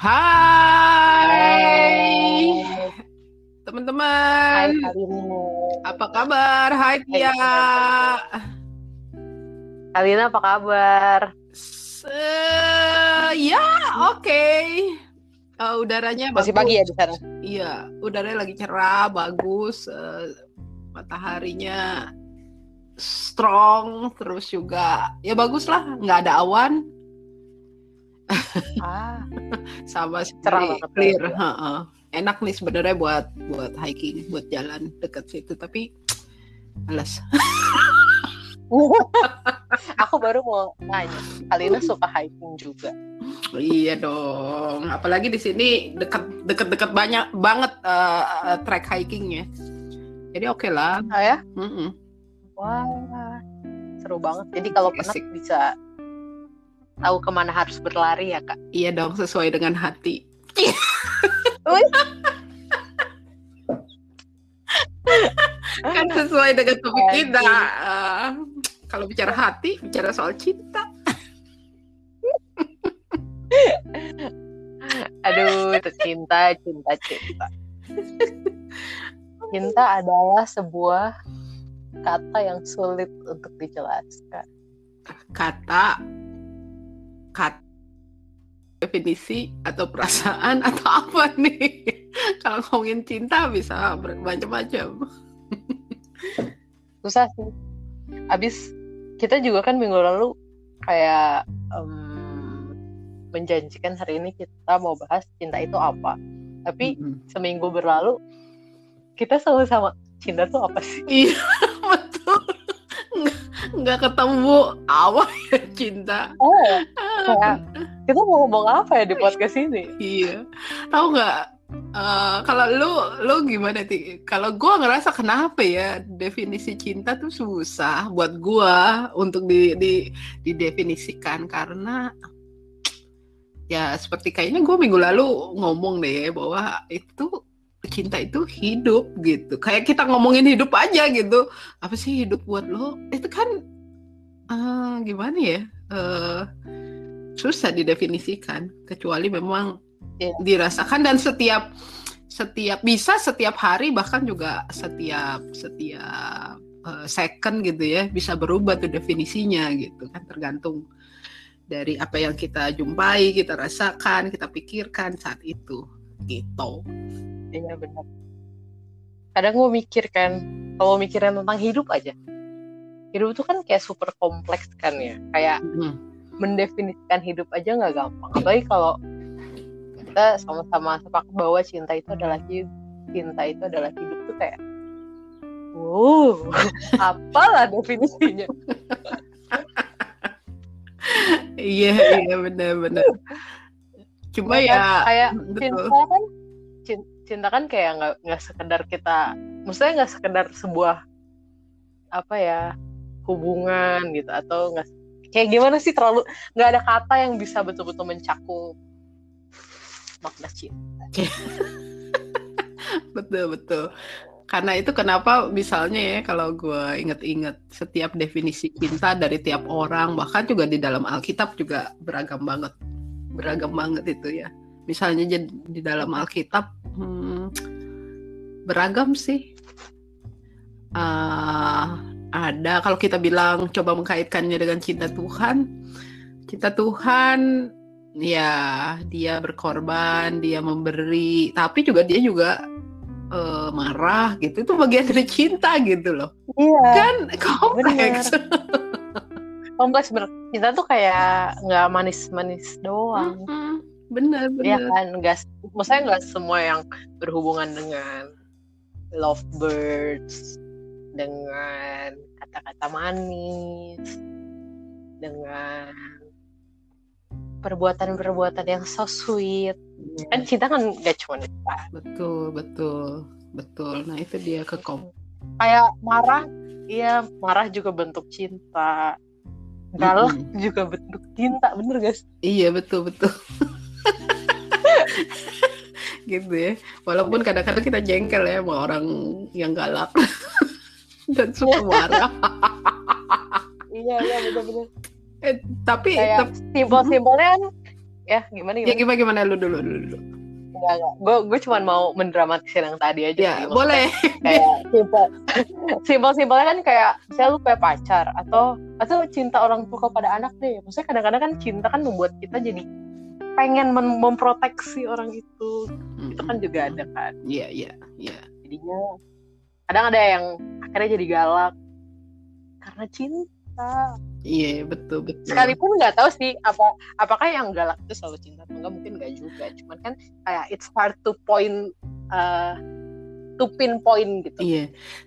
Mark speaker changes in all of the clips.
Speaker 1: Hai teman-teman. Apa kabar? Hai Tia.
Speaker 2: Kalina apa kabar?
Speaker 1: Se- ya, oke. Eh, udaranya
Speaker 2: Masih
Speaker 1: bagus.
Speaker 2: pagi ya di sana?
Speaker 1: Iya, udaranya lagi cerah, bagus. eh, mataharinya strong, terus juga ya bagus lah, nggak ada awan,
Speaker 2: Ah,
Speaker 1: sama
Speaker 2: Cerah
Speaker 1: sekali
Speaker 2: banget
Speaker 1: clear.
Speaker 2: ya.
Speaker 1: heeh. Enak nih sebenarnya buat buat hiking, buat jalan dekat situ, tapi males.
Speaker 2: aku baru mau nanya. Kalina suka hiking juga.
Speaker 1: Iya dong, apalagi di sini dekat dekat dekat banyak banget eh, eh, track hikingnya. Jadi oke lah.
Speaker 2: Ah ya?
Speaker 1: Mm-mm.
Speaker 2: Wah, seru banget. Jadi kalau penat
Speaker 1: Asik.
Speaker 2: bisa tahu ke mana harus berlari ya kak.
Speaker 1: Iya dong, sesuai dengan hati. Kan sesuai dengan topik kita. Eh, kalau bicara hati, bicara soal cinta.
Speaker 2: Aduh, itu cinta, cinta, cinta. Cinta adalah sebuah kata yang sulit untuk dijelaskan.
Speaker 1: Kata, kata, definisi atau perasaan atau apa nih? Kalau ngomongin cinta bisa bermacam-macam.
Speaker 2: susah sih. Abis kita juga kan minggu lalu kayak em, menjanjikan hari ini kita mau bahas cinta itu apa. Tapi
Speaker 1: Mm-mm.
Speaker 2: seminggu berlalu kita sama-sama cinta tuh apa sih?
Speaker 1: Iya, betul. Nggak, nggak ketemu awal ya cinta.
Speaker 2: Oh, kayak kita mau ngomong apa ya di podcast ini?
Speaker 1: Iya. Tahu nggak? eh, kalau lu lu gimana sih? Kalau gua ngerasa kenapa ya definisi cinta tuh susah buat gua untuk di, di didefinisikan karena ya seperti kayaknya gua minggu lalu ngomong deh bahwa itu cinta itu hidup gitu. Kayak kita ngomongin hidup aja gitu. Apa sih hidup buat lo? Itu kan eh, gimana ya? Eh, susah didefinisikan kecuali memang
Speaker 2: Iya.
Speaker 1: dirasakan dan setiap setiap bisa setiap hari bahkan juga setiap setiap eh, second gitu ya bisa berubah tuh definisinya gitu kan tergantung dari apa yang kita jumpai kita rasakan kita pikirkan saat itu gitu
Speaker 2: Iya benar. Kadang gue mikir kan, kalau mikirin tentang hidup aja, hidup tuh kan kayak super kompleks kan ya. Kayak
Speaker 1: Mm.
Speaker 2: Mendefinisikan hidup aja nggak gampang. Apalagi kalau kita sama-sama sepakat bahwa cinta itu adalah hidup, cinta itu adalah hidup tuh kayak, wow, apalah definisinya?
Speaker 1: iya iya benar-benar cuma
Speaker 2: Kayak-
Speaker 1: ya
Speaker 2: kayak
Speaker 1: betul.
Speaker 2: cinta kan, cin- cinta kan kayak nggak nggak sekedar kita, maksudnya nggak sekedar sebuah apa ya hubungan gitu atau nggak kayak gimana sih terlalu nggak ada kata yang bisa betul-betul mencakup makna cinta.
Speaker 1: betul betul. Karena itu kenapa misalnya ya kalau gue inget-inget setiap definisi cinta dari tiap orang bahkan juga di dalam Alkitab juga beragam banget beragam banget itu ya. Misalnya di dalam Alkitab hmm, beragam sih. Eh, ada kalau kita bilang coba mengkaitkannya dengan cinta Tuhan cinta Tuhan ya dia berkorban dia memberi tapi juga dia juga eh, marah gitu itu bagian dari cinta gitu loh
Speaker 2: Iya.
Speaker 1: kan kompleks
Speaker 2: Kompleks bener. Cinta tuh kayak nggak manis-manis doang.
Speaker 1: Mm-mm. bener
Speaker 2: Iya
Speaker 1: bener
Speaker 2: kan, nggak, maksudnya nggak semua yang berhubungan dengan lovebirds, dengan kata-kata manis, dengan perbuatan-perbuatan yang so sweet. Kan cinta kan nggak cuma
Speaker 1: betul betul betul nah itu dia ke kom
Speaker 2: kayak marah, iya marah juga bentuk cinta. Galak
Speaker 1: Mm-mm.
Speaker 2: juga bentuk cinta, bener guys?
Speaker 1: iya betul betul gitu ya walaupun kadang-kadang kita jengkel ya sama orang yang galak dan suka marah
Speaker 2: Iya iya bener-bener.
Speaker 1: eh, tapi
Speaker 2: Kayak simpel-simpelnya kan ya gimana
Speaker 1: Ya
Speaker 2: gimana
Speaker 1: gimana gimana lu dulu dulu dulu.
Speaker 2: Enggak, enggak. Gue gue cuma mau mendramatisir yang tadi aja
Speaker 1: Ya
Speaker 2: sih.
Speaker 1: Boleh.
Speaker 2: Kayak simpel, simpel simpelnya kan kayak misalnya lu kayak pacar atau atau cinta orang tua kepada anak deh. Maksudnya kadang-kadang kan cinta kan membuat kita jadi pengen mem- memproteksi orang itu. Itu kan juga ada kan.
Speaker 1: Iya iya iya.
Speaker 2: Jadinya kadang ada yang akhirnya jadi galak karena cinta.
Speaker 1: Iya betul betul.
Speaker 2: Sekalipun nggak tahu sih apa apakah yang galak itu selalu cinta atau enggak mungkin nggak juga. Cuman kan kayak it's hard to point uh, to pinpoint gitu.
Speaker 1: Iya,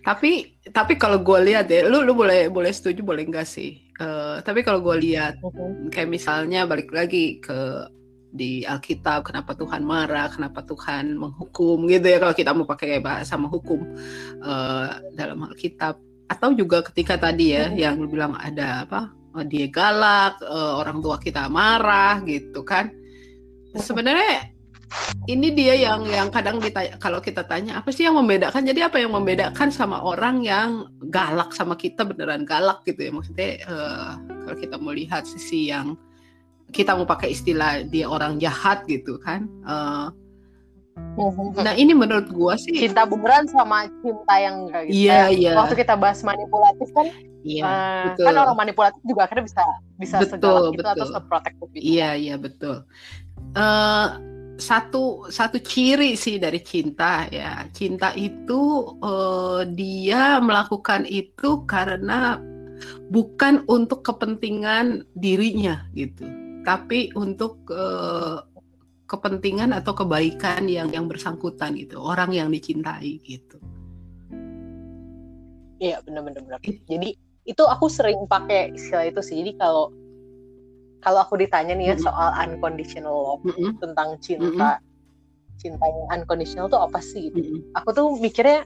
Speaker 1: tapi tapi kalau gue lihat ya, lu lu boleh boleh setuju boleh enggak sih? Eh, tapi kalau gue lihat
Speaker 2: Mhm.
Speaker 1: kayak misalnya balik lagi ke di Alkitab, kenapa Tuhan marah, kenapa Tuhan menghukum gitu ya kalau kita mau pakai bahasa menghukum eh, dalam Alkitab, atau juga ketika tadi ya
Speaker 2: Mhm.
Speaker 1: yang lu bilang ada apa? oh, dia galak, eh, orang tua kita marah gitu kan? Sebenarnya ini dia yang yang kadang ditanya kalau kita tanya apa sih yang membedakan jadi apa yang membedakan sama orang yang galak sama kita beneran galak gitu ya maksudnya eh, kalau kita mau lihat sisi yang kita mau pakai istilah dia orang jahat gitu kan Eh, nah ini menurut gua sih
Speaker 2: cinta beneran sama cinta yang enggak gitu.
Speaker 1: Iya,
Speaker 2: Kayak
Speaker 1: iya.
Speaker 2: Waktu kita bahas manipulatif kan,
Speaker 1: iya
Speaker 2: eh,
Speaker 1: betul.
Speaker 2: kan orang manipulatif juga akhirnya bisa bisa
Speaker 1: Betul,
Speaker 2: segalak itu atau
Speaker 1: betul.
Speaker 2: seprotektif itu.
Speaker 1: Iya iya betul. Eh satu satu ciri sih dari cinta ya cinta itu eh, dia melakukan itu karena bukan untuk kepentingan dirinya gitu, tapi untuk eh, kepentingan atau kebaikan yang yang bersangkutan gitu orang yang dicintai gitu.
Speaker 2: Iya benar-benar. Jadi itu aku sering pakai istilah itu sih. Jadi kalau kalau aku ditanya nih ya
Speaker 1: Mm-mm.
Speaker 2: soal unconditional love
Speaker 1: Mm-mm,
Speaker 2: tentang cinta, cinta yang unconditional tuh apa sih? gitu.
Speaker 1: mm-mm.
Speaker 2: Aku tuh mikirnya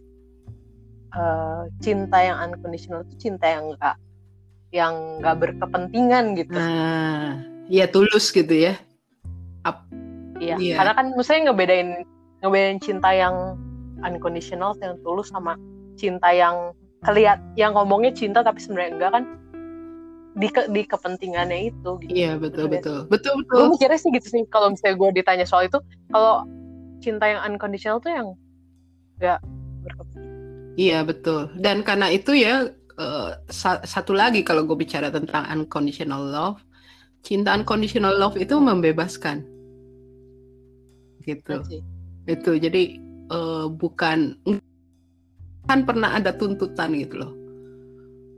Speaker 2: eh, cinta yang unconditional itu cinta yang enggak yang nggak berkepentingan gitu.
Speaker 1: Nah, ya tulus gitu ya.
Speaker 2: Iya,
Speaker 1: Iya.
Speaker 2: karena kan misalnya ngebedain ngebedain cinta yang unconditional yang tulus sama cinta yang keliat yang ngomongnya cinta tapi sebenarnya enggak kan di ke- di kepentingannya itu gitu.
Speaker 1: Iya betul
Speaker 2: Betul,
Speaker 1: betul betul.
Speaker 2: Gue mikirnya sih gitu sih kalau misalnya gue ditanya soal itu kalau cinta yang unconditional tuh yang enggak berkepentingan.
Speaker 1: Iya betul. Dan karena itu ya sa- satu lagi kalau gue bicara tentang unconditional love, cinta unconditional love itu membebaskan, gitu.
Speaker 2: sih.
Speaker 1: Itu jadi eh, bukan kan pernah ada tuntutan gitu loh.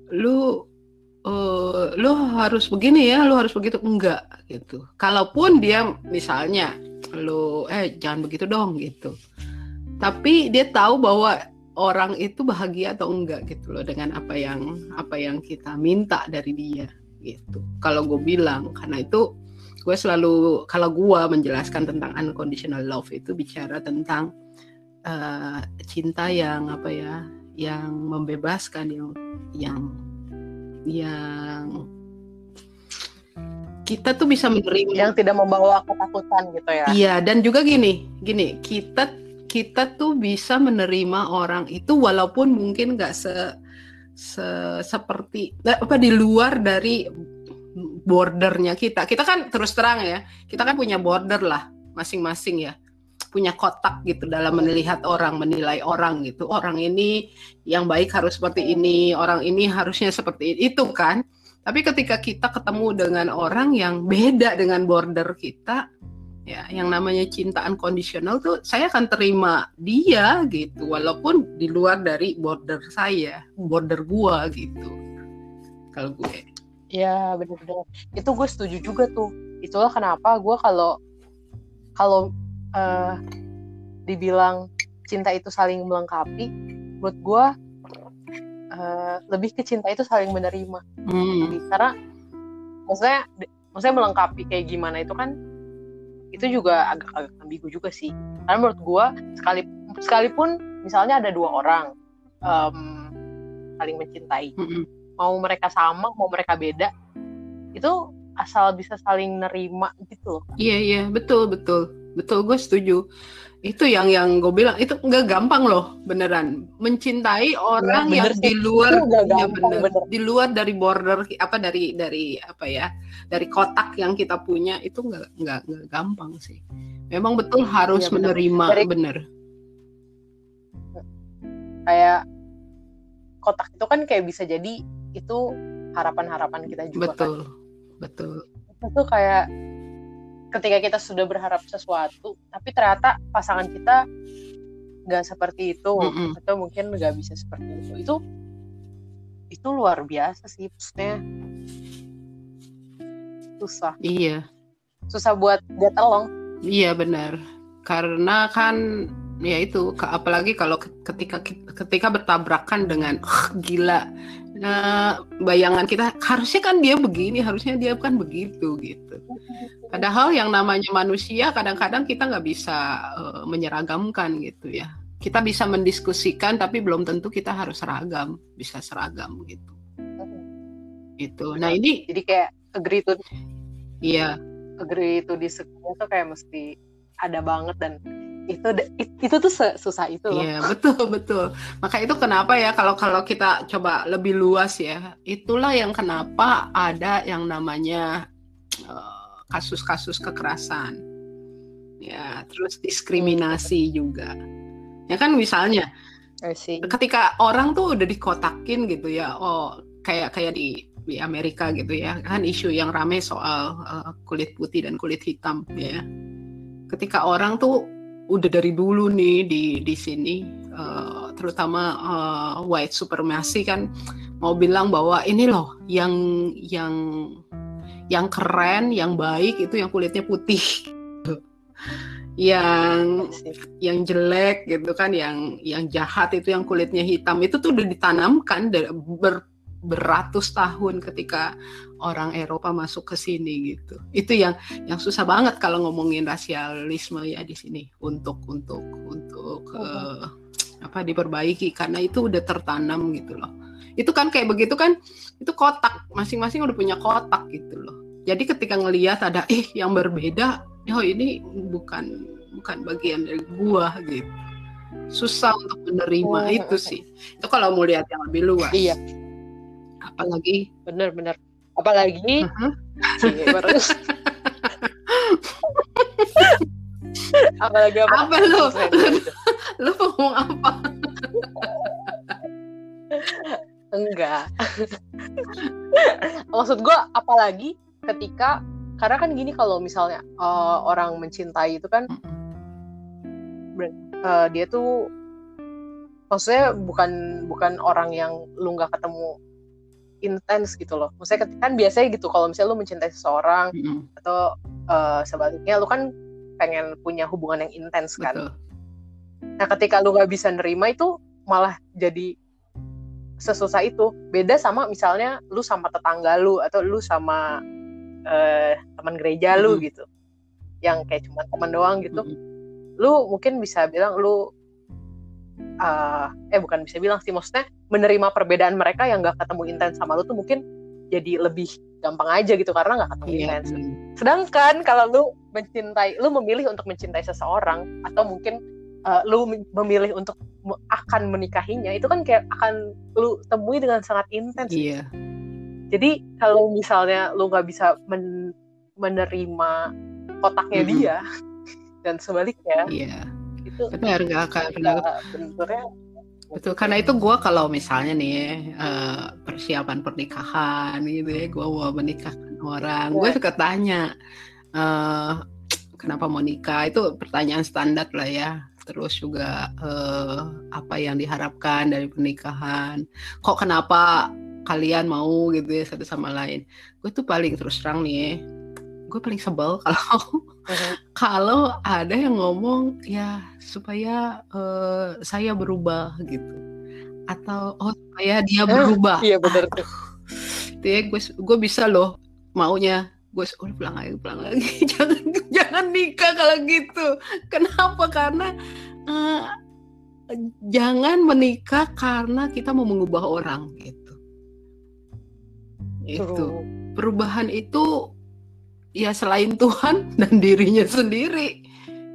Speaker 1: Lu eh, lu harus begini ya, lu harus begitu enggak gitu. Kalaupun dia misalnya lu eh jangan begitu dong gitu. Tapi dia tahu bahwa orang itu bahagia atau enggak gitu loh dengan apa yang apa yang kita minta dari dia gitu. Kalau gue bilang karena itu gue selalu kalau gue menjelaskan tentang unconditional love itu bicara tentang eh, cinta yang apa ya yang membebaskan yang yang yang kita tuh bisa menerima
Speaker 2: Yang tidak membawa ketakutan gitu ya.
Speaker 1: Iya, dan juga gini, gini, kita kita tuh bisa menerima orang itu walaupun mungkin nggak se, se- seperti nggak apa di luar dari bordernya kita. Kita kan terus terang ya, kita kan punya border lah masing-masing ya, punya kotak gitu dalam melihat orang, menilai orang gitu. Orang ini yang baik harus seperti ini, orang ini harusnya seperti itu kan. Tapi ketika kita ketemu dengan orang yang beda dengan border kita, ya yang namanya cinta unconditional tuh saya akan terima dia gitu. Walaupun di luar dari border saya border gua gitu. Kalau gue.
Speaker 2: Iya bener-bener. Itu gue setuju juga tuh. Itulah kenapa gue kalau kalau eh, dibilang cinta itu saling melengkapi buat gue eh, lebih ke cinta itu saling menerima.
Speaker 1: Hmm,
Speaker 2: karena maksudnya maksudnya melengkapi kayak gimana itu kan itu juga agak agak ambigu juga sih. Karena menurut gue sekali sekalipun misalnya ada dua orang em, saling mencintai mau mereka sama mau mereka beda itu asal bisa saling nerima gitu loh.
Speaker 1: Iya iya. Betul betul. Betul gue setuju itu yang yang gue bilang itu nggak gampang loh beneran mencintai orang
Speaker 2: bener
Speaker 1: yang di luar ya bener.
Speaker 2: bener.
Speaker 1: di luar dari border apa dari dari apa ya dari kotak yang kita punya itu nggak nggak nggak gampang sih memang betul harus
Speaker 2: Iya, bener.
Speaker 1: menerima
Speaker 2: Dari-
Speaker 1: bener
Speaker 2: kayak kotak itu kan kayak bisa jadi itu harapan-harapan kita juga kan.
Speaker 1: betul betul
Speaker 2: Itu tuh kayak ketika kita sudah berharap sesuatu, tapi ternyata pasangan kita nggak seperti itu
Speaker 1: Mm-mm.
Speaker 2: atau mungkin nggak bisa seperti itu. Itu itu luar biasa sih, maksudnya susah,
Speaker 1: iya
Speaker 2: susah buat get along.
Speaker 1: Iya benar. Karena kan ya itu apalagi kalau ke- ketika ketika bertabrakan dengan "Ah, gila. Nah, bayangan kita harusnya kan dia begini, harusnya dia kan begitu gitu. Padahal yang namanya manusia kadang-kadang kita nggak bisa eh, menyeragamkan gitu ya. Kita bisa mendiskusikan tapi belum tentu kita harus seragam, bisa seragam gitu. Itu. Nah, ini
Speaker 2: Jadi kayak agree to
Speaker 1: iya
Speaker 2: agree to disagree itu kayak mesti ada banget dan itu itu tuh susah itu loh.
Speaker 1: Iya betul betul. Maka itu kenapa ya kalau kalau kita coba lebih luas ya, itulah yang kenapa ada yang namanya eh, kasus-kasus kekerasan, ya terus diskriminasi juga. Ya kan misalnya ketika orang tuh udah dikotakin gitu ya, oh kayak kayak di di Amerika gitu ya, kan isu yang rame soal eh, kulit putih dan kulit hitam ya. Ketika orang tuh udah dari dulu nih di di sini, eh, terutama eh, white supremacy kan mau bilang bahwa ini loh yang yang yang keren, yang baik itu yang kulitnya putih. yang yang jelek gitu kan yang yang jahat itu yang kulitnya hitam itu tuh udah ditanamkan ber, beratus tahun ketika orang Eropa masuk ke sini gitu. Itu yang yang susah banget kalau ngomongin rasialisme ya di sini untuk untuk untuk eh, apa diperbaiki karena itu udah tertanam gitu loh. Itu kan kayak begitu kan itu kotak masing-masing udah punya kotak gitu loh. Jadi ketika ngelihat ada eh yang berbeda oh ini bukan bukan bagian dari gua gitu. Susah untuk menerima
Speaker 2: Hmm.
Speaker 1: itu sih. Itu kalau mau lihat yang lebih luas.
Speaker 2: Iya,
Speaker 1: apalagi
Speaker 2: bener-bener. Apalagi
Speaker 1: Mhm.
Speaker 2: Iya, baru- apalagi apa?
Speaker 1: Apa lu?
Speaker 2: Gitu.
Speaker 1: lu mau ngomong apa
Speaker 2: Enggak. Maksud gue apalagi ketika karena kan gini kalau misalnya eh, orang mencintai itu kan eh, dia tuh maksudnya bukan bukan orang yang lu nggak ketemu intens gitu loh. Maksudnya kan biasanya gitu kalau misalnya lu mencintai seseorang
Speaker 1: Mm-mm,
Speaker 2: atau eh, sebaliknya lu kan pengen punya hubungan yang intens kan.
Speaker 1: betul
Speaker 2: Nah, ketika lu nggak bisa nerima itu malah jadi sesusah itu. Beda sama misalnya lu sama tetangga lu atau lu sama eh, teman gereja lu
Speaker 1: Mhm.
Speaker 2: gitu. Yang kayak cuma teman doang gitu.
Speaker 1: Mm-mm.
Speaker 2: Lu mungkin bisa bilang lu eh, eh bukan bisa bilang sih maksudnya menerima perbedaan mereka yang nggak ketemu intens sama lu tuh mungkin jadi lebih gampang aja gitu karena nggak ketemu
Speaker 1: Iya,
Speaker 2: intens. Sedangkan kalau lu mencintai, lu memilih untuk mencintai seseorang atau mungkin uh, lu mem- memilih untuk akan menikahinya, itu kan kayak akan lu temui dengan sangat intens.
Speaker 1: iya
Speaker 2: Jadi kalau misalnya lu nggak bisa men- menerima kotaknya dia dan sebaliknya,
Speaker 1: iya
Speaker 2: itu
Speaker 1: benar nggak akan benar
Speaker 2: benturnya
Speaker 1: Betul, karena itu gue kalau misalnya nih eh, persiapan pernikahan gitu ya, gue mau menikahkan orang, gue
Speaker 2: Iya.
Speaker 1: suka tanya eh, kenapa mau nikah itu pertanyaan standar lah ya. Terus juga eh, apa yang diharapkan dari pernikahan, kok kenapa kalian mau gitu ya satu sama lain. Gue tuh paling terus terang nih, gue paling sebel kalau
Speaker 2: Mhm.
Speaker 1: kalau ada yang ngomong ya supaya eh, saya berubah gitu. Atau oh supaya dia berubah.
Speaker 2: Iya benar tuh.
Speaker 1: Ya gue gue bisa loh maunya. Gue udah pulang lagi pulang lagi. Jangan jangan nikah kalau gitu. Kenapa? Karena eh, jangan menikah karena kita mau mengubah orang gitu. Itu perubahan itu ya selain Tuhan dan dirinya sendiri.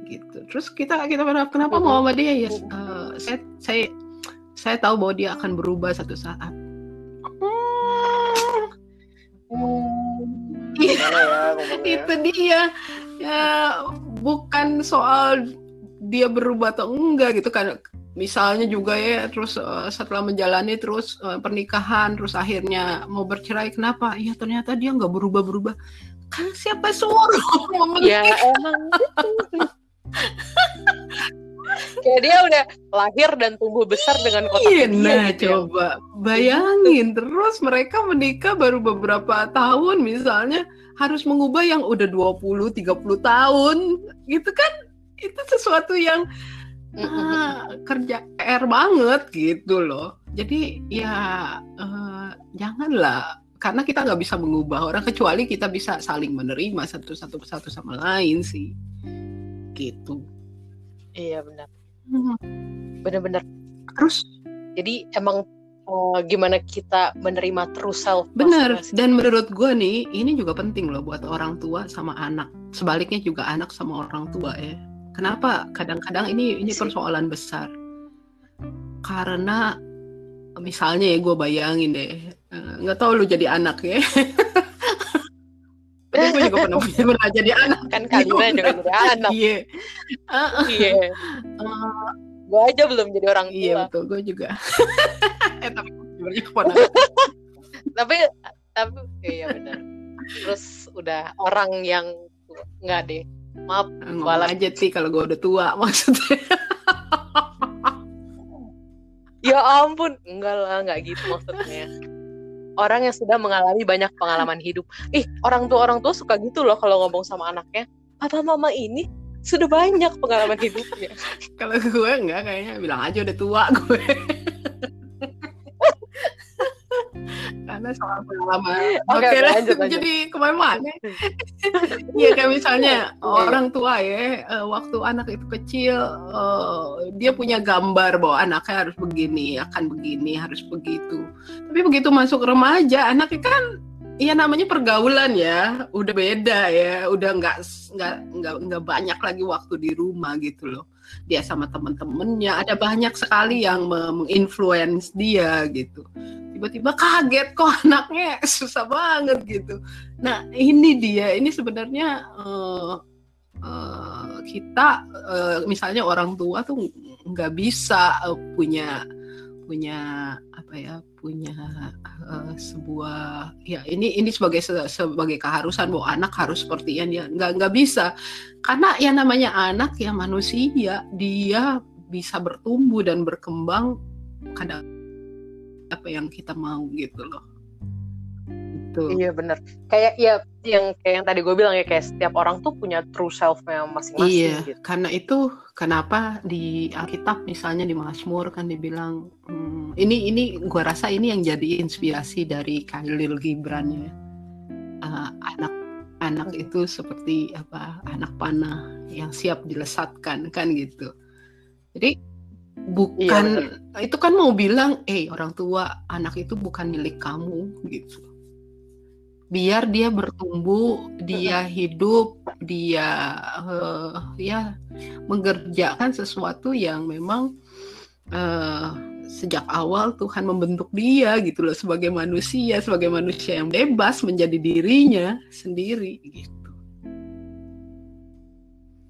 Speaker 1: Gitu. Terus kita kita berharap kenapa mau sama dia? Ya uh, saya saya saya tahu bahwa dia akan berubah satu saat. Ya, itu dia. Ya bukan soal dia berubah atau enggak gitu kan. Misalnya juga ya terus uh, setelah menjalani terus uh, pernikahan terus akhirnya mau bercerai kenapa? Ya ternyata dia nggak berubah berubah kan siapa suruh?
Speaker 2: Ya emang kayak dia udah lahir dan tumbuh besar dengan kotak
Speaker 1: iya, nah gitu ya. coba. Bayangin terus mereka menikah baru beberapa tahun misalnya harus mengubah yang udah 20 30 tahun. Gitu kan? Itu sesuatu yang uh, kerja PR banget gitu loh. Jadi ya uh, janganlah karena kita nggak bisa mengubah orang kecuali kita bisa saling menerima satu satu satu sama lain sih. Gitu.
Speaker 2: Iya benar. Hmm. benar-benar.
Speaker 1: Terus?
Speaker 2: Jadi emang uh, gimana kita menerima true self
Speaker 1: benar. Dan menurut gue nih ini juga penting loh buat orang tua sama anak. Sebaliknya juga anak sama orang tua ya. Kenapa? Kadang-kadang ini ini persoalan besar. Karena misalnya ya gue bayangin deh Eh, nggak tahu lu jadi anak ya. Tapi gue juga pernah punya pernah jadi anak.
Speaker 2: Kan kalian juga jadi anak.
Speaker 1: Iya.
Speaker 2: Iya. Uh, gue aja belum jadi orang tua.
Speaker 1: iya betul. Gue juga. Eh, tapi
Speaker 2: tapi tapi iya benar. Terus udah orang yang nggak deh. Maaf
Speaker 1: ngomong aja sih kalau gue udah tua maksudnya.
Speaker 2: Ya ampun. Enggak lah nggak gitu maksudnya orang yang sudah mengalami banyak pengalaman hidup. Ih, orang tua orang tua suka gitu loh kalau ngomong sama anaknya. Papa mama ini sudah banyak pengalaman hidupnya.
Speaker 1: kalau gue enggak kayaknya bilang aja udah tua gue. karena soal pengalaman. Oke, okay, lanjut, lanjut. jadi ke mana-mana. Iya kayak misalnya orang tua ya, uh, waktu anak itu kecil, uh, dia punya gambar bahwa anaknya harus begini, akan begini, harus begitu. Tapi begitu masuk remaja, anaknya kan Iya namanya pergaulan ya, udah beda ya, udah nggak nggak nggak nggak banyak lagi waktu di rumah gitu loh. Dia sama temen-temennya, ada banyak sekali yang menginfluence dia gitu tiba-tiba kaget kok anaknya susah banget gitu. Nah ini dia, ini sebenarnya uh, uh, kita uh, misalnya orang tua tuh nggak bisa punya punya apa ya punya uh, sebuah ya ini ini sebagai sebagai keharusan bahwa anak harus seperti ini ya nggak nggak bisa karena yang namanya anak ya manusia dia bisa bertumbuh dan berkembang kadang apa yang kita mau gitu loh.
Speaker 2: Itu iya bener. Kayak ya yang kayak yang tadi gue bilang ya kayak setiap orang tuh punya true self-nya masing-masing
Speaker 1: iya gitu. karena itu kenapa di Alkitab misalnya di Mazmur kan dibilang hmm, ini ini gue rasa ini yang jadi inspirasi dari Khalil Gibran ya. Uh, anak anak hmm. itu seperti apa? Anak panah yang siap dilesatkan kan gitu. Jadi bukan iya, itu kan mau bilang eh orang tua anak itu bukan milik kamu gitu. Biar dia bertumbuh dia hidup dia uh, ya mengerjakan sesuatu yang memang uh, sejak awal Tuhan membentuk dia gitu loh sebagai manusia sebagai manusia yang bebas menjadi dirinya sendiri gitu.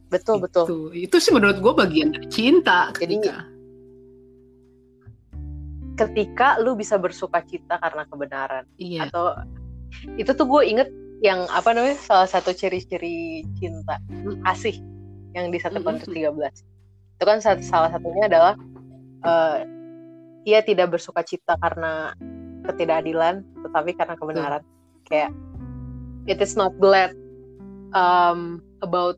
Speaker 2: Betul
Speaker 1: gitu.
Speaker 2: betul
Speaker 1: itu sih menurut gue bagian dari cinta ketika
Speaker 2: ketika lu bisa bersuka cita karena kebenaran.
Speaker 1: Iya.
Speaker 2: atau itu tuh gue inget yang apa namanya salah satu ciri-ciri cinta kasih yang di satu Korintus 13 itu kan salah satunya adalah uh, ia tidak bersuka cita karena ketidakadilan tetapi karena kebenaran. Kayak it is not glad um, about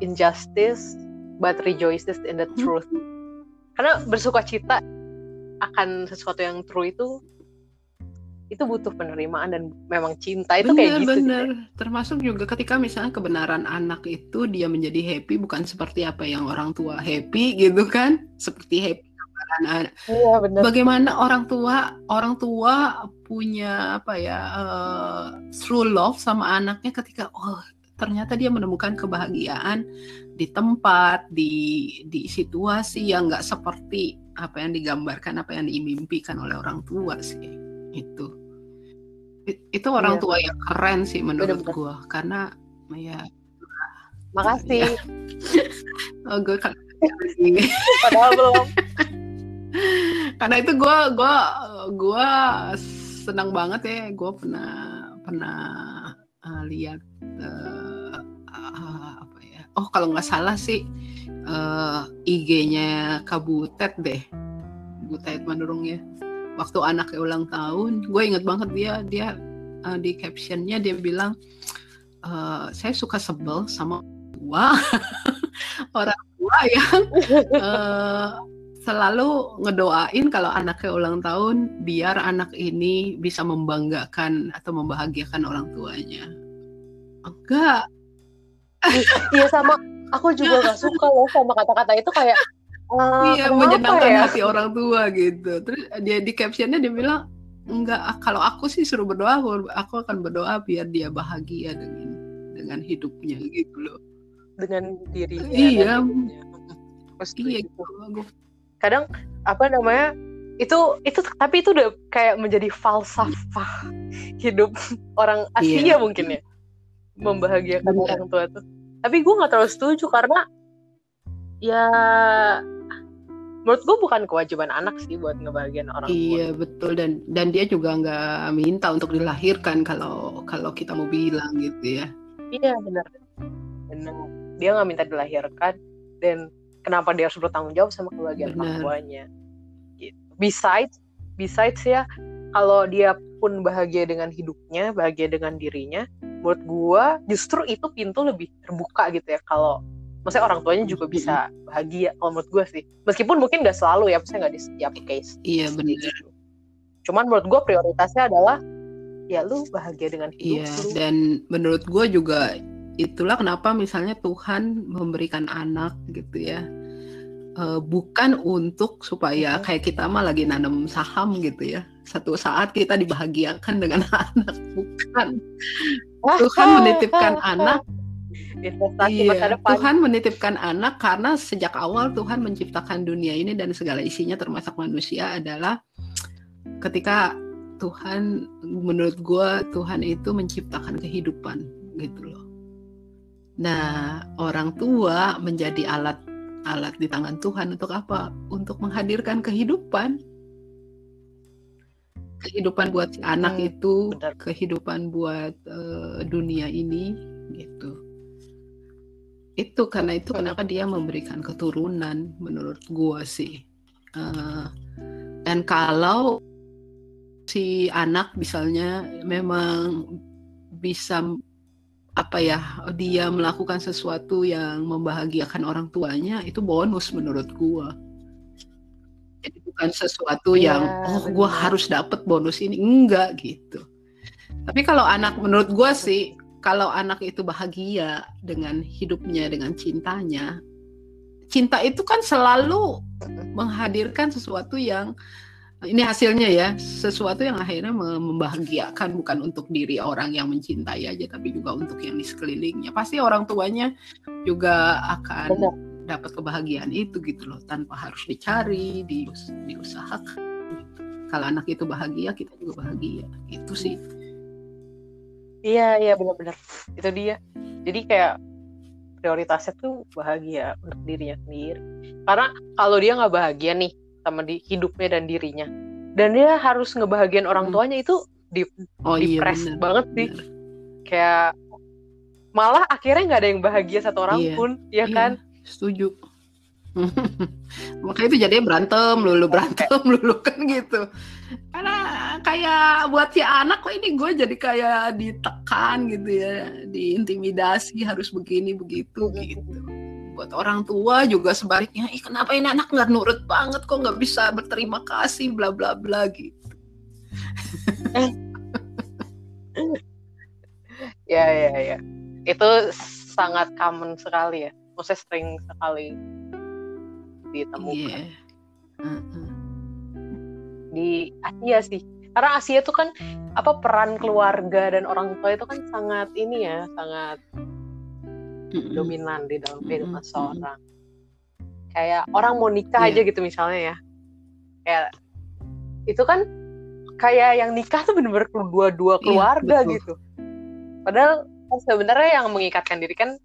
Speaker 2: injustice but rejoices in the truth. Karena bersuka cita akan sesuatu yang true itu itu butuh penerimaan dan memang cinta itu bener, kayak gitu
Speaker 1: bener termasuk juga ketika misalnya kebenaran anak itu dia menjadi happy bukan seperti apa yang orang tua happy gitu kan? Seperti happy anak iya, bener. bagaimana orang tua orang tua punya apa ya uh, true love sama anaknya ketika oh ternyata dia menemukan kebahagiaan di tempat, di di situasi yang nggak seperti apa yang digambarkan, apa yang dimimpikan oleh orang tua sih. Itu. Itu orang iya. tua yang keren sih menurut Bener -bener. gua karena ya
Speaker 2: Makasih. Ya.
Speaker 1: oh, gue kan Padahal belum. Karena itu gue gua gua senang banget ya. Gue pernah pernah uh, lihat uh, uh, apa ya? Oh kalau nggak salah sih uh, IG-nya Kabutet deh. Butet Manurung ya. Waktu anaknya ulang tahun, gue inget banget dia dia uh, di captionnya dia bilang uh, saya suka sebel sama tua orang tua yang uh, selalu ngedoain kalau anaknya ulang tahun biar anak ini bisa membanggakan atau membahagiakan orang tuanya. Enggak.
Speaker 2: Iya sama aku juga gak suka loh sama kata-kata itu kayak
Speaker 1: uh, iya menyenangkan ya? hati orang tua gitu. Terus dia di captionnya dia bilang enggak kalau aku sih suruh berdoa aku akan berdoa biar dia bahagia dengan dengan hidupnya gitu loh.
Speaker 2: Dengan dirinya.
Speaker 1: Iya. Iya, gitu
Speaker 2: kadang apa namanya itu itu tapi itu udah kayak menjadi falsafah hidup orang Asia yeah. mungkin ya membahagiakan yeah. orang tua tuh tapi gue nggak terlalu setuju karena ya menurut gue bukan kewajiban anak sih buat ngebahagiain orang tua.
Speaker 1: Iya betul dan dan dia juga nggak minta untuk dilahirkan kalau kalau kita mau bilang gitu ya.
Speaker 2: Iya benar benar dia nggak minta dilahirkan dan kenapa dia harus bertanggung jawab sama kebahagiaan orang tuanya gitu. besides besides ya kalau dia pun bahagia dengan hidupnya bahagia dengan dirinya menurut gua justru itu pintu lebih terbuka gitu ya kalau maksudnya orang tuanya juga bisa bahagia kalau menurut gua sih. Meskipun mungkin gak selalu ya maksudnya nggak di setiap case.
Speaker 1: Iya benar gitu.
Speaker 2: cuman menurut gua prioritasnya adalah ya lu bahagia dengan hidup
Speaker 1: iya, lu. dan menurut gua juga itulah kenapa misalnya Tuhan memberikan anak gitu ya. Uh, bukan untuk supaya kayak kita mah lagi nanam saham gitu ya. Satu saat kita dibahagiakan dengan anak bukan Tuhan menitipkan anak iya, Tuhan menitipkan anak karena sejak awal Tuhan menciptakan dunia ini dan segala isinya termasuk manusia adalah ketika Tuhan menurut gue Tuhan itu menciptakan kehidupan gitu loh Nah, orang tua menjadi alat alat di tangan Tuhan untuk apa? Untuk menghadirkan kehidupan. Kehidupan buat si anak hmm, itu, benar. kehidupan buat uh, dunia ini gitu. Itu karena itu kenapa dia memberikan keturunan menurut gua sih. Uh, dan kalau si anak misalnya memang bisa apa ya dia melakukan sesuatu yang membahagiakan orang tuanya itu bonus menurut gua bukan sesuatu ya, yang oh gua harus dapat bonus ini. Enggak gitu. Tapi kalau anak menurut gua sih kalau anak itu bahagia dengan hidupnya dengan cintanya cinta itu kan selalu menghadirkan sesuatu yang ini hasilnya ya sesuatu yang akhirnya membahagiakan bukan untuk diri orang yang mencintai aja tapi juga untuk yang di sekelilingnya. Pasti orang tuanya juga akan Benar. Dapat kebahagiaan itu gitu loh tanpa harus dicari dius diusahakan kalau anak itu bahagia kita juga bahagia. Itu sih.
Speaker 2: Iya iya benar-benar. Itu dia. Jadi kayak prioritasnya tuh bahagia untuk dirinya sendiri. Karena kalau dia nggak bahagia nih sama di hidupnya dan dirinya dan dia harus ngebahagiain orang hmm. tuanya itu di oh, iya, bener, banget sih. Bener. kayak malah akhirnya nggak ada yang bahagia satu orang iya, pun ya iya, kan
Speaker 1: setuju. Makanya itu jadinya berantem lulu berantem lulu kan gitu. Karena kayak buat si anak kok ini gue jadi kayak ditekan gitu ya diintimidasi harus begini begitu gitu. Buat orang tua juga sebaliknya Ih, kenapa ini anak nggak nurut banget kok nggak bisa berterima kasih bla bla bla gitu.
Speaker 2: Ya ya ya. Itu sangat common sekali ya maksudnya sering sekali ditemukan yeah. uh -uh. di Asia sih karena Asia itu kan apa peran keluarga dan orang tua itu kan sangat ini ya sangat
Speaker 1: Mm-mm.
Speaker 2: dominan di dalam kehidupan
Speaker 1: Mm-mm.
Speaker 2: seorang kayak orang mau nikah
Speaker 1: Iya.
Speaker 2: aja gitu misalnya ya kayak itu kan kayak yang nikah tuh bener-bener dua-dua
Speaker 1: Iya,
Speaker 2: keluarga
Speaker 1: betul.
Speaker 2: gitu padahal kan sebenarnya yang mengikatkan diri kan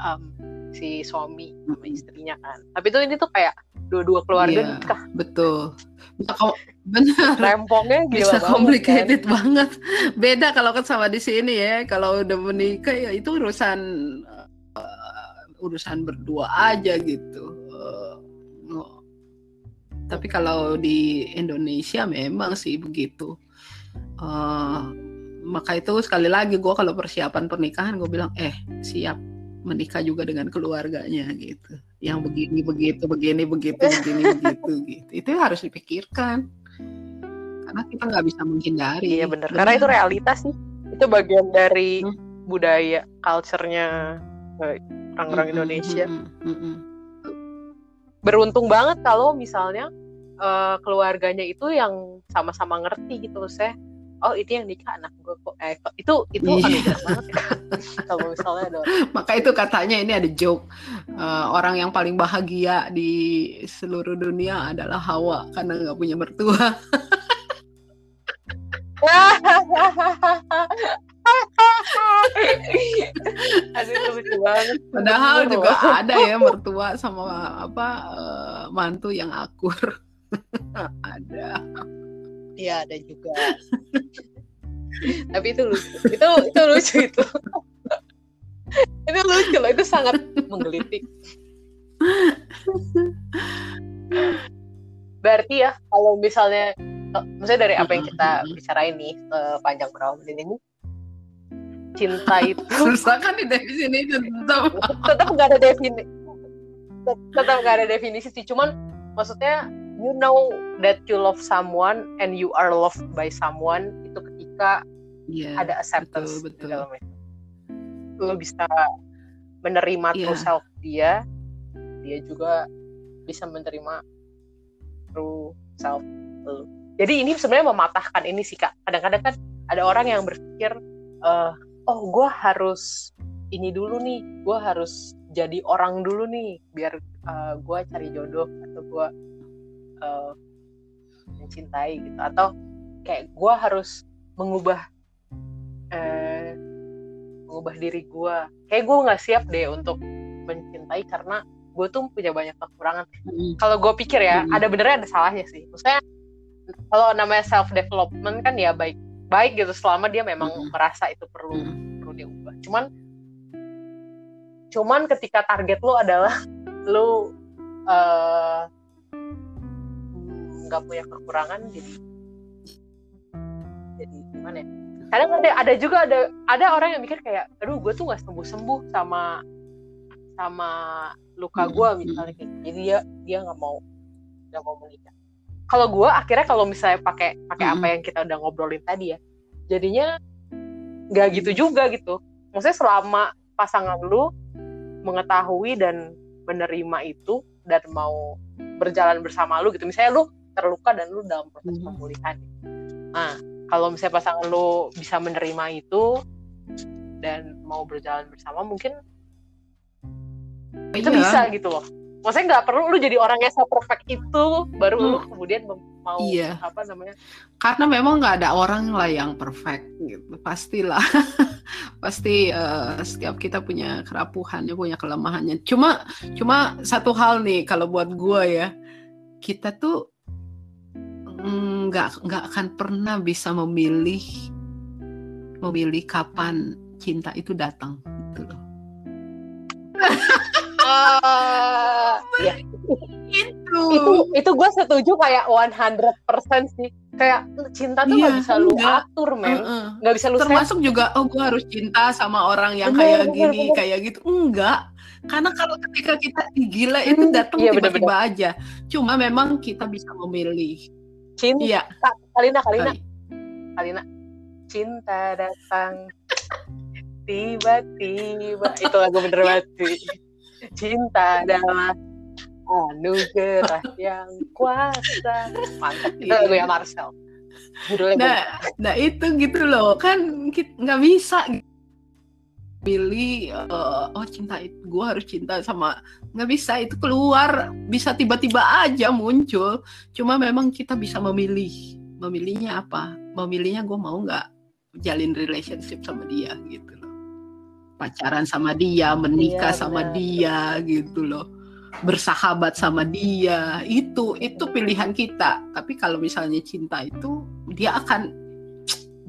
Speaker 2: um, si suami sama istrinya kan. Tapi itu ini tuh kayak dua-dua keluarga
Speaker 1: Iya.
Speaker 2: nikah.
Speaker 1: betul. Bisa kom- benar
Speaker 2: rempongnya gila
Speaker 1: bisa
Speaker 2: banget,
Speaker 1: complicated
Speaker 2: kan.
Speaker 1: banget. Beda kalau kan sama di sini ya. Kalau udah menikah ya itu urusan eh, urusan berdua aja gitu. Oh. tapi kalau di Indonesia memang sih begitu. Eh, maka itu sekali lagi gue kalau persiapan pernikahan gue bilang eh siap menikah juga dengan keluarganya gitu yang begini begitu begini begitu begini begitu gitu itu harus dipikirkan karena kita nggak bisa menghindari
Speaker 2: Iya bener, karena itu realitas sih. Itu bagian dari
Speaker 1: Hmm.
Speaker 2: budaya, culture-nya eh, orang-orang
Speaker 1: Mm-mm,
Speaker 2: Indonesia.
Speaker 1: mm-mm, mm-mm.
Speaker 2: Beruntung banget kalau misalnya eh, keluarganya itu yang sama-sama ngerti gitu saya. Oh itu yang nikah anak gue kok. Eh, itu itu
Speaker 1: Iya.
Speaker 2: banget ya. kalau misalnya ada
Speaker 1: maka itu katanya ini ada joke Eh, orang yang paling bahagia di seluruh dunia adalah Hawa karena nggak punya mertua
Speaker 2: lucu banget.
Speaker 1: padahal juga ada ya mertua sama apa eh, mantu yang akur ada
Speaker 2: Iya ada juga. Tapi itu lucu. Itu itu lucu itu. itu lucu loh. Itu sangat menggelitik. Berarti ya kalau misalnya, eh, maksudnya dari apa yang kita bicarain nih panjang berapa menit ini, cinta itu
Speaker 1: susah kan di definisi tetap
Speaker 2: tetap nggak ada definisi, tetap nggak ada definisi sih. Cuman maksudnya you know that you love someone and you are loved by someone itu ketika
Speaker 1: Iya,
Speaker 2: ada acceptance
Speaker 1: betul,
Speaker 2: di
Speaker 1: betul.
Speaker 2: dalam itu. Lo bisa menerima
Speaker 1: Iya.
Speaker 2: true self dia, dia juga bisa menerima true self lo. Jadi ini sebenarnya mematahkan ini sih kak. Kadang-kadang kan ada orang yang berpikir, eh, oh gue harus ini dulu nih, gue harus jadi orang dulu nih, biar gue cari jodoh atau gue eh, mencintai gitu, atau kayak gue harus mengubah eh, mengubah diri gue kayak gue nggak siap deh untuk mencintai karena gue tuh punya banyak kekurangan
Speaker 1: Mm,
Speaker 2: kalau gue pikir ya
Speaker 1: Hmm.
Speaker 2: ada benernya ada salahnya sih maksudnya kalau namanya self development kan ya baik baik gitu selama dia memang
Speaker 1: Hmm.
Speaker 2: merasa itu perlu
Speaker 1: mm.
Speaker 2: perlu diubah cuman cuman ketika target lu adalah lu eh, nggak punya kekurangan jadi jadi gimana ya kadang ada ada juga ada ada orang yang mikir kayak aduh gue tuh nggak sembuh sembuh sama sama luka gue misalnya kayak gitu. jadi dia dia nggak mau nggak mau menikah kalau gue akhirnya kalau misalnya pakai pakai apa
Speaker 1: Mm.
Speaker 2: yang kita udah ngobrolin tadi ya jadinya nggak gitu juga gitu maksudnya selama pasangan lu mengetahui dan menerima itu dan mau berjalan bersama lu gitu misalnya lu terluka dan lu dalam proses
Speaker 1: Mhm.
Speaker 2: pemulihan nah kalau misalnya pasangan lu bisa menerima itu dan mau berjalan bersama mungkin itu
Speaker 1: Iya.
Speaker 2: bisa gitu loh maksudnya nggak perlu lu jadi orang yang perfect itu baru lu
Speaker 1: Hmm.
Speaker 2: kemudian mem- mau
Speaker 1: Iya.
Speaker 2: apa namanya
Speaker 1: karena memang nggak ada orang lah yang perfect gitu pastilah pasti eh, setiap kita punya kerapuhannya punya kelemahannya cuma cuma satu hal nih kalau buat gue ya kita tuh nggak nggak akan pernah bisa memilih memilih kapan cinta itu datang gitu loh.
Speaker 2: Ya.
Speaker 1: Itu
Speaker 2: itu itu gue setuju kayak 100% sih. Kayak cinta tuh nggak
Speaker 1: Iya,
Speaker 2: bisa lu
Speaker 1: enggak.
Speaker 2: atur men.
Speaker 1: Heeh.
Speaker 2: nggak bisa lu set.
Speaker 1: Termasuk juga oh gue harus cinta sama orang yang
Speaker 2: Bener,
Speaker 1: kayak
Speaker 2: bener,
Speaker 1: gini
Speaker 2: bener.
Speaker 1: kayak gitu. Enggak karena kalau ketika kita "Ih, gila itu
Speaker 2: Hmm,
Speaker 1: datang
Speaker 2: iya,
Speaker 1: tiba-tiba aja. Cuma memang kita bisa memilih
Speaker 2: cinta.
Speaker 1: Iya.
Speaker 2: Kalina Kalina.
Speaker 1: Kali.
Speaker 2: Kalina. Cinta datang. Tiba-tiba. Itu lagu bener banget sih. cinta adalah anugerah yang kuasa. Mantap. Itu
Speaker 1: Iya.
Speaker 2: lagu ya Marcel. Judulnya
Speaker 1: nah nah itu gitu loh. Kan nggak bisa pilih uh, oh cinta itu gue harus cinta sama nggak bisa itu keluar bisa tiba-tiba aja muncul. Cuma memang kita bisa memilih memilihnya apa? Memilihnya gue mau nggak jalin relationship sama dia gitu loh. Pacaran sama dia menikah iya, sama dia gitu loh. Bersahabat sama dia itu itu pilihan kita. Tapi kalau misalnya cinta itu dia akan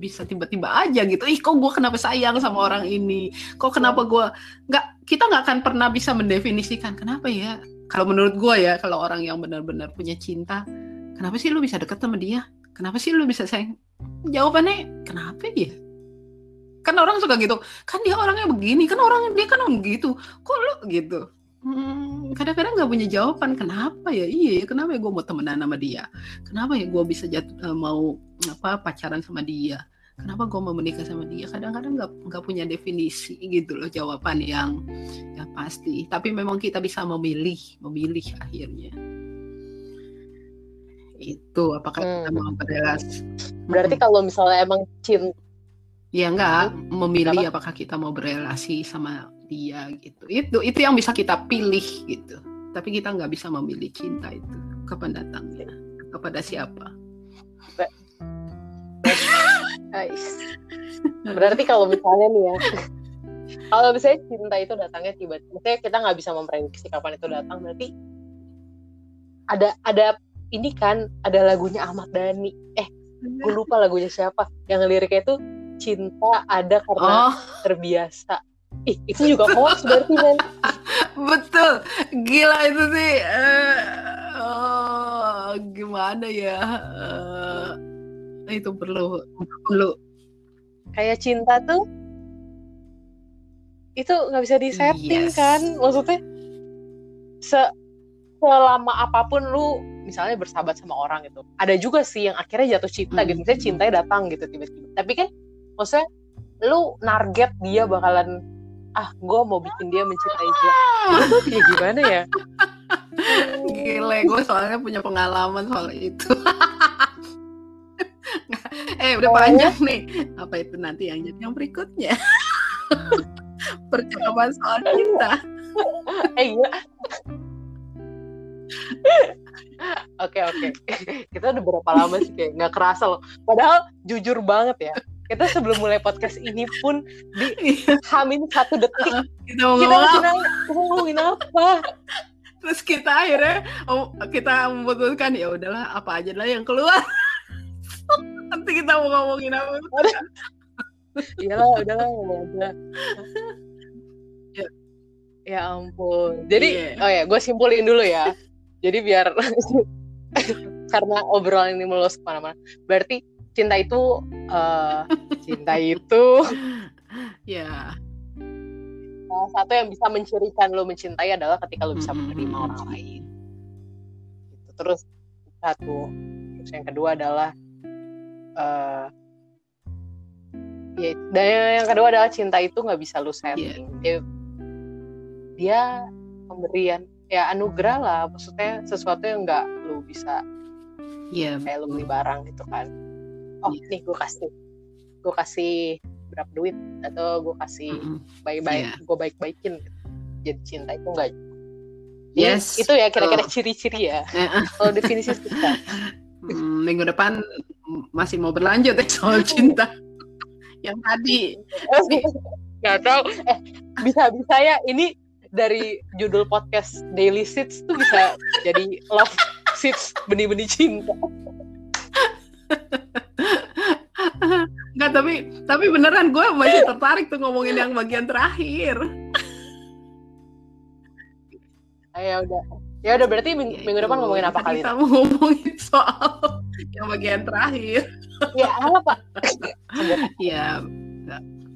Speaker 1: bisa tiba-tiba aja gitu. Ih kok gue kenapa sayang sama orang ini? Kok kenapa gue nggak kita nggak akan pernah bisa mendefinisikan kenapa ya? Kalau menurut gue ya kalau orang yang benar-benar punya cinta kenapa sih lu bisa deket sama dia? Kenapa sih lu bisa sayang? Jawabannya kenapa ya? Kan orang suka gitu kan dia orangnya begini kan orang dia kan orang gitu. Kok lu gitu. Hmm, kadang-kadang nggak punya jawaban kenapa ya? Iya kenapa ya gue mau temenan sama dia? Kenapa ya gue bisa jatuh, eh, mau apa pacaran sama dia kenapa gue mau menikah sama dia? Kadang-kadang nggak -kadang nggak punya definisi gitu loh jawaban yang yang pasti. Tapi memang kita bisa memilih memilih akhirnya. Itu apakah hmm. kita mau berrelasi
Speaker 2: berarti hmm. kalau misalnya emang cinta
Speaker 1: ya enggak memilih Apa? apakah kita mau berrelasi sama dia gitu. Itu itu yang bisa kita pilih gitu. Tapi kita nggak bisa memilih cinta itu. Kapan datangnya? Kepada siapa
Speaker 2: Berarti kalau misalnya nih ya, kalau misalnya cinta itu datangnya tiba-tiba, maksudnya kita nggak bisa memprediksi kapan itu datang, berarti ada ada ini kan ada lagunya Ahmad Dhani, eh gue lupa lagunya siapa, yang liriknya itu cinta ada karena oh. terbiasa. Ih, itu juga hoax berarti kan?
Speaker 1: Betul, gila itu sih. Uh, oh, gimana ya? Uh, itu perlu perlu.
Speaker 2: Kayak cinta tuh itu nggak bisa disetting yes. kan? maksudnya se selama apa pun lu misalnya bersahabat sama orang gitu ada juga sih yang akhirnya jatuh cinta hmm. gitu misalnya cintanya datang gitu tiba-tiba. Tapi kan maksudnya lu narget dia bakalan ah gue mau bikin dia mencintai gue itu kayak gimana ya?
Speaker 1: Gile gue soalnya punya pengalaman soal itu eh udah panjang nih. Apa itu nanti yang jadi yang berikutnya? Percakapan soal cinta.
Speaker 2: Eh iya. Oke oke, kita udah berapa lama sih kayak nggak kerasa loh. Padahal jujur banget ya, kita sebelum mulai podcast ini pun di hamin satu detik
Speaker 1: kita mau ngomong ngomongin apa? Terus kita akhirnya oh, kita memutuskan ya udahlah apa aja lah yang keluar nanti kita mau ngomongin apa?
Speaker 2: Iya lah udah lah ya. ya ampun. Jadi yeah. oh ya gue simpulin dulu ya. Jadi biar karena obrolan ini melus ke mana-mana. Berarti cinta itu uh, cinta itu
Speaker 1: ya.
Speaker 2: salah satu yang bisa mencirikan lo mencintai adalah ketika lo bisa menerima orang lain. Gitu. terus satu. Terus yang kedua adalah uh, ya dan yang kedua adalah cinta itu nggak bisa lu setting yeah. dia dia pemberian ya anugerah lah maksudnya sesuatu yang nggak lu bisa
Speaker 1: yeah.
Speaker 2: kayak lu beli barang gitu kan oh yeah. nih gue kasih gue kasih berapa duit atau gue kasih mm -hmm. baik-baik yeah. gue baik-baikin gitu. jadi cinta itu enggak
Speaker 1: yes
Speaker 2: itu ya kira-kira ciri-ciri ya kalau definisi cinta
Speaker 1: hmm, minggu depan masih mau berlanjut ya soal cinta. Yang tadi.
Speaker 2: Nggak tahu. Eh bisa bisa ya ini dari judul podcast Daily Seeds tuh bisa jadi love seeds benih-benih cinta.
Speaker 1: Enggak tapi tapi beneran gue masih tertarik tuh ngomongin yang bagian terakhir.
Speaker 2: Ayo udah Ya udah berarti minggu, ya, minggu depan ngomongin apa kali?
Speaker 1: Kita mau ngomongin soal yang bagian terakhir.
Speaker 2: ya apa?
Speaker 1: ya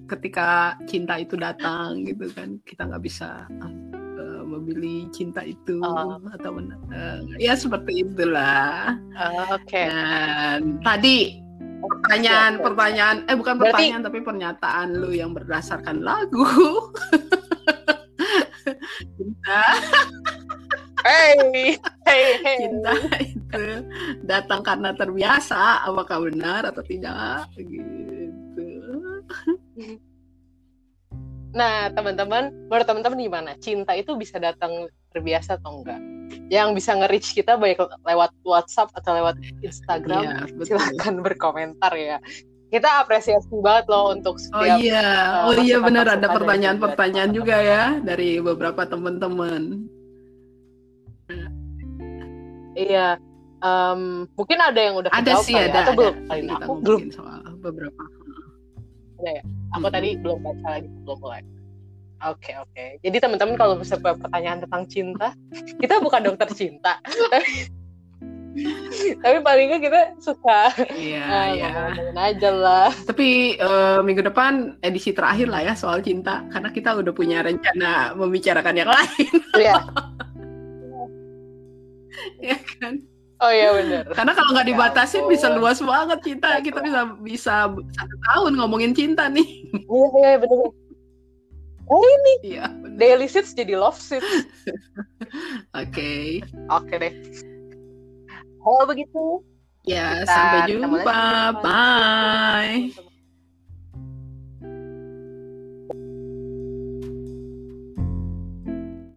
Speaker 1: ketika cinta itu datang gitu kan kita nggak bisa uh, memilih cinta itu uh. atau uh, ya seperti itulah.
Speaker 2: Uh, Oke. Okay.
Speaker 1: Dan tadi pertanyaan pertanyaan eh bukan Berarti... pertanyaan tapi pernyataan lu yang berdasarkan lagu. cinta
Speaker 2: hey, hey, hey.
Speaker 1: cinta itu datang karena terbiasa apakah benar atau tidak gitu
Speaker 2: Nah, teman-teman, menurut teman-teman gimana? Cinta itu bisa datang terbiasa atau enggak? Yang bisa nge-reach kita baik lewat WhatsApp atau lewat Instagram,
Speaker 1: Iya, betul.
Speaker 2: berkomentar ya. Kita apresiasi banget loh untuk
Speaker 1: Oh
Speaker 2: setiap
Speaker 1: iya,
Speaker 2: uh,
Speaker 1: oh iya
Speaker 2: masukan-
Speaker 1: benar ada pertanyaan-pertanyaan
Speaker 2: juga
Speaker 1: juga ya dari beberapa teman-teman.
Speaker 2: Iya. em, mungkin ada yang udah
Speaker 1: Ada sih
Speaker 2: kali ya,
Speaker 1: ada.
Speaker 2: atau belum?
Speaker 1: ada.
Speaker 2: Kali ini
Speaker 1: Kita
Speaker 2: aku belum.
Speaker 1: soal beberapa.
Speaker 2: Aku
Speaker 1: Mm-mm.
Speaker 2: tadi belum baca lagi, belum mulai. Oke oke. Jadi teman-teman kalau misalnya punya pertanyaan tentang cinta, kita bukan dokter cinta, tapi tapi paling nggak kita suka
Speaker 1: Iya,
Speaker 2: eh,
Speaker 1: iya.
Speaker 2: aja lah.
Speaker 1: Tapi eh, minggu depan edisi terakhir lah ya soal cinta karena kita udah punya rencana membicarakan yang lain
Speaker 2: Iya.
Speaker 1: ya kan.
Speaker 2: Oh iya benar.
Speaker 1: Karena kalau nggak
Speaker 2: Ya
Speaker 1: dibatasin
Speaker 2: ampun.
Speaker 1: bisa luas banget cinta. Kita bisa bisa satu tahun ngomongin cinta nih.
Speaker 2: Iya iya benar. Oh ini
Speaker 1: Iya.
Speaker 2: daily seats jadi love seats.
Speaker 1: Oke.
Speaker 2: Oke deh. Kalau begitu
Speaker 1: Ya,
Speaker 2: kita
Speaker 1: sampai jumpa. Bye.